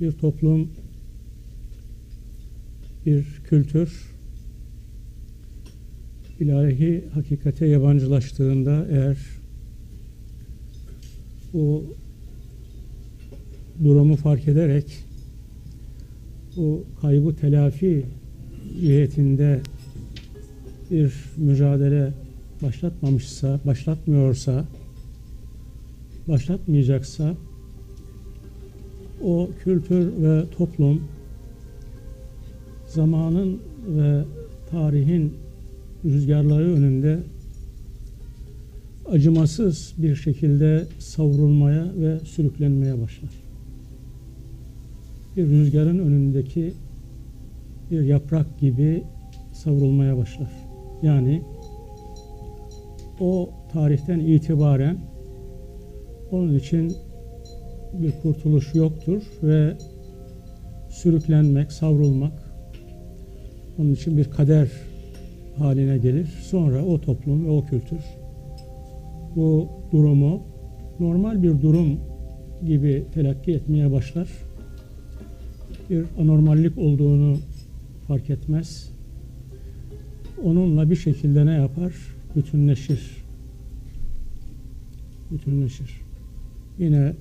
bir toplum, bir kültür ilahi hakikate yabancılaştığında eğer bu durumu fark ederek bu kaybı telafi cihetinde bir mücadele başlatmamışsa, başlatmıyorsa, başlatmayacaksa o kültür ve toplum zamanın ve tarihin rüzgarları önünde acımasız bir şekilde savrulmaya ve sürüklenmeye başlar. Bir rüzgarın önündeki bir yaprak gibi savrulmaya başlar. Yani o tarihten itibaren onun için bir kurtuluş yoktur ve sürüklenmek, savrulmak onun için bir kader haline gelir. Sonra o toplum ve o kültür bu durumu normal bir durum gibi telakki etmeye başlar. Bir anormallik olduğunu fark etmez. Onunla bir şekilde ne yapar? Bütünleşir. Bütünleşir. Yine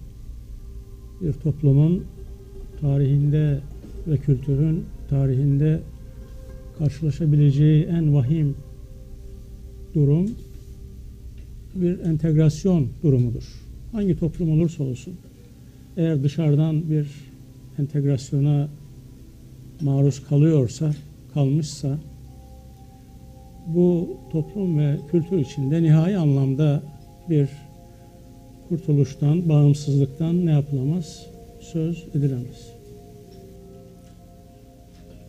bir toplumun tarihinde ve kültürün tarihinde karşılaşabileceği en vahim durum bir entegrasyon durumudur. Hangi toplum olursa olsun eğer dışarıdan bir entegrasyona maruz kalıyorsa, kalmışsa bu toplum ve kültür içinde nihai anlamda bir kurtuluştan, bağımsızlıktan ne yapılamaz? Söz edilemez.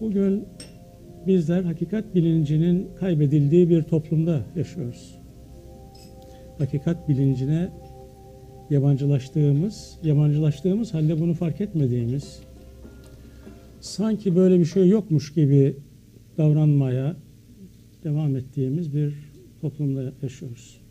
Bugün bizler hakikat bilincinin kaybedildiği bir toplumda yaşıyoruz. Hakikat bilincine yabancılaştığımız, yabancılaştığımız halde bunu fark etmediğimiz, sanki böyle bir şey yokmuş gibi davranmaya devam ettiğimiz bir toplumda yaşıyoruz.